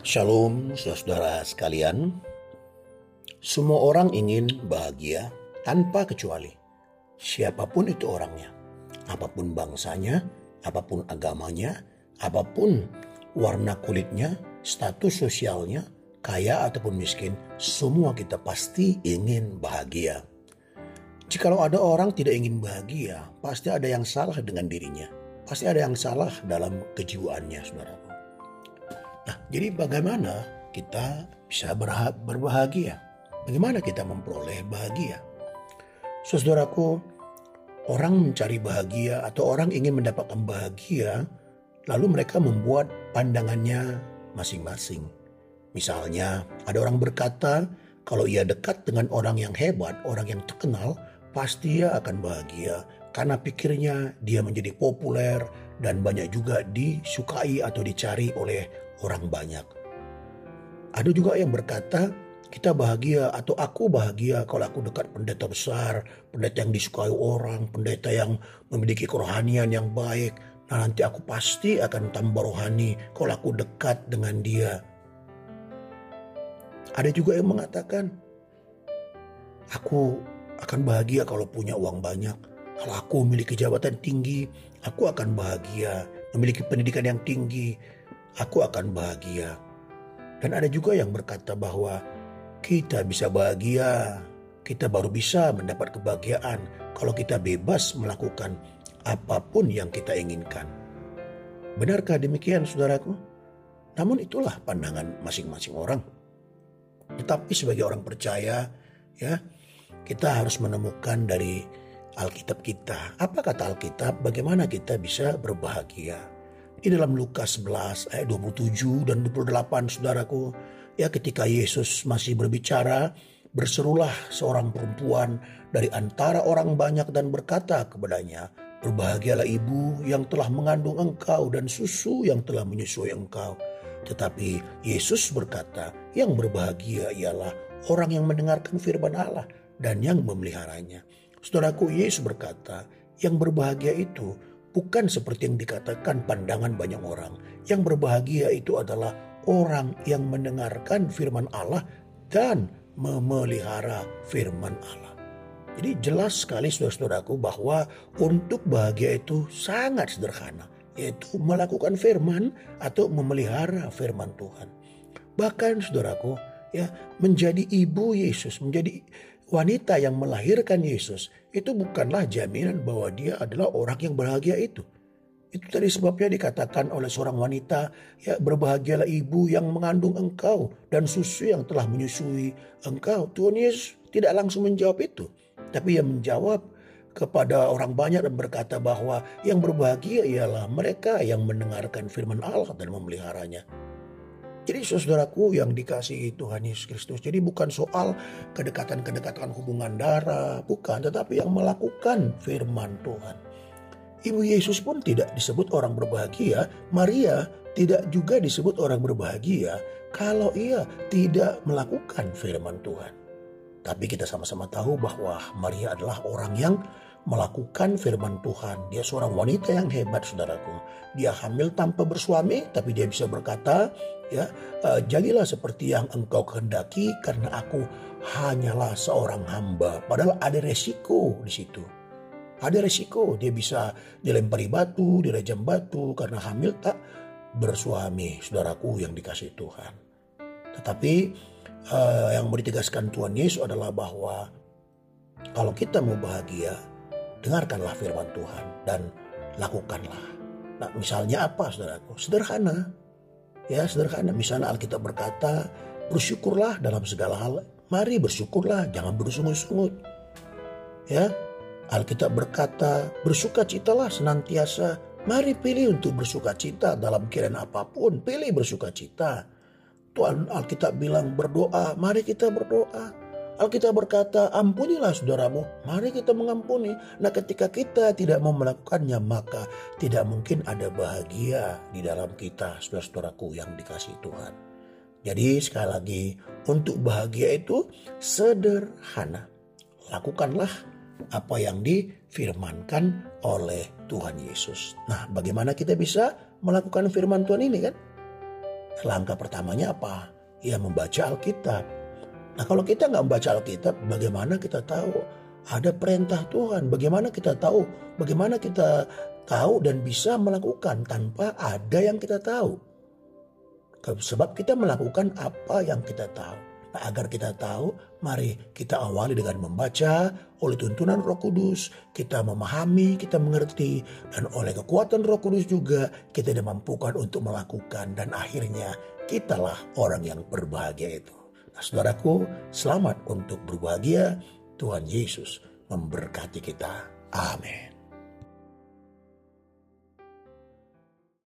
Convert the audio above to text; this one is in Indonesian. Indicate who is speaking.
Speaker 1: Shalom, saudara sekalian. Semua orang ingin bahagia tanpa kecuali. Siapa pun itu orangnya, apa pun bangsanya, apa pun agamanya, apa pun warna kulitnya, status sosialnya, kaya ataupun miskin, semua kita pasti ingin bahagia. Jikalau ada orang tidak ingin bahagia, pasti ada yang salah dengan dirinya. Pasti ada yang salah dalam kejiwaannya, saudara. Nah, jadi bagaimana kita bisa berbahagia? Bagaimana kita memperoleh bahagia? Saudaraku, orang mencari bahagia atau orang ingin mendapatkan bahagia, lalu mereka membuat pandangannya masing-masing. Misalnya, ada orang berkata, kalau ia dekat dengan orang yang hebat, orang yang terkenal, pasti ia akan bahagia karena pikirnya dia menjadi populer dan banyak juga disukai atau dicari oleh orang banyak. Ada juga yang berkata, kita bahagia atau aku bahagia kalau aku dekat pendeta besar, pendeta yang disukai orang, pendeta yang memiliki kerohanian yang baik. Nah nanti aku pasti akan tambah rohani kalau aku dekat dengan dia. Ada juga yang mengatakan, aku akan bahagia kalau punya uang banyak. Kalau aku memiliki jabatan tinggi, aku akan bahagia. Memiliki pendidikan yang tinggi, aku akan bahagia. Dan ada juga yang berkata bahwa kita bisa bahagia, kita baru bisa mendapat kebahagiaan kalau kita bebas melakukan apa pun yang kita inginkan. Benarkah demikian saudaraku? Namun itulah pandangan masing-masing orang. Tetapi sebagai orang percaya, ya, kita harus menemukan dari Alkitab kita. Apa kata Alkitab? Bagaimana kita bisa berbahagia? Di dalam Lukas 11 ayat 27 dan 28 saudaraku. Ya ketika Yesus masih berbicara, berserulah seorang perempuan dari antara orang banyak dan berkata kepadanya, Berbahagialah ibu yang telah mengandung engkau dan susu yang telah menyusui engkau. Tetapi Yesus berkata, yang berbahagia ialah orang yang mendengarkan firman Allah dan yang memeliharanya. Saudaraku, Yesus berkata, yang berbahagia itu bukan seperti yang dikatakan pandangan banyak orang. Yang berbahagia itu adalah orang yang mendengarkan firman Allah dan memelihara firman Allah. Jadi jelas sekali saudara-saudaraku bahwa untuk bahagia itu sangat sederhana. Yaitu melakukan firman atau memelihara firman Tuhan. Bahkan saudaraku ya menjadi ibu Yesus, menjadi wanita yang melahirkan Yesus itu bukanlah jaminan bahwa dia adalah orang yang bahagia itu. Itu tadi sebabnya dikatakan oleh seorang wanita, ya berbahagialah ibu yang mengandung engkau dan susu yang telah menyusui engkau. Tuhan Yesus tidak langsung menjawab itu. Tapi ia menjawab kepada orang banyak dan berkata bahwa yang berbahagia ialah mereka yang mendengarkan firman Allah dan memeliharanya. Jadi saudaraku yang dikasihi Tuhan Yesus Kristus. Jadi bukan soal kedekatan-kedekatan hubungan darah. Bukan. Tetapi yang melakukan firman Tuhan. Ibu Yesus pun tidak disebut orang berbahagia. Maria tidak juga disebut orang berbahagia. Kalau ia tidak melakukan firman Tuhan. Tapi kita sama-sama tahu bahwa Maria adalah orang yang melakukan firman Tuhan. Dia seorang wanita yang hebat, saudaraku. Dia hamil tanpa bersuami, tapi dia bisa berkata, ya, uh, jadilah seperti yang engkau kehendaki, karena aku hanyalah seorang hamba. Padahal ada resiko di situ. Ada resiko, dia bisa dilempari batu, dirajam batu, karena hamil tak bersuami, saudaraku yang dikasih Tuhan. Tetapi uh, yang mau ditegaskan Tuhan Yesus adalah bahwa kalau kita mau bahagia, dengarkanlah firman Tuhan dan lakukanlah. Nah, misalnya apa, saudaraku? Sederhana. Ya, sederhana. Misalnya Alkitab berkata, bersyukurlah dalam segala hal. Mari bersyukurlah, jangan bersungut-sungut. Ya, Alkitab berkata, bersukacitalah senantiasa. Mari pilih untuk bersukacita dalam kiraan apa pun. Pilih bersukacita. Tuhan Alkitab bilang berdoa, mari kita berdoa. Alkitab berkata, ampunilah saudaramu, mari kita mengampuni. Nah ketika kita tidak mau melakukannya, maka tidak mungkin ada bahagia di dalam kita, saudara-saudaraku yang dikasih Tuhan. Jadi sekali lagi, untuk bahagia itu sederhana. Lakukanlah apa yang difirmankan oleh Tuhan Yesus. Nah bagaimana kita bisa melakukan firman Tuhan ini kan? Langkah pertamanya apa? Ya membaca Alkitab. Nah kalau kita nggak membaca Alkitab, bagaimana kita tahu ada perintah Tuhan? Bagaimana kita tahu? Bagaimana kita tahu dan bisa melakukan tanpa ada yang kita tahu? Sebab kita melakukan apa yang kita tahu. Nah, agar kita tahu, mari kita awali dengan membaca oleh tuntunan Roh Kudus, kita memahami, kita mengerti, dan oleh kekuatan Roh Kudus juga kita dimampukan untuk melakukan dan akhirnya kitalah orang yang berbahagia itu. Nah, saudaraku, selamat untuk berbahagia. Tuhan Yesus memberkati kita. Amin.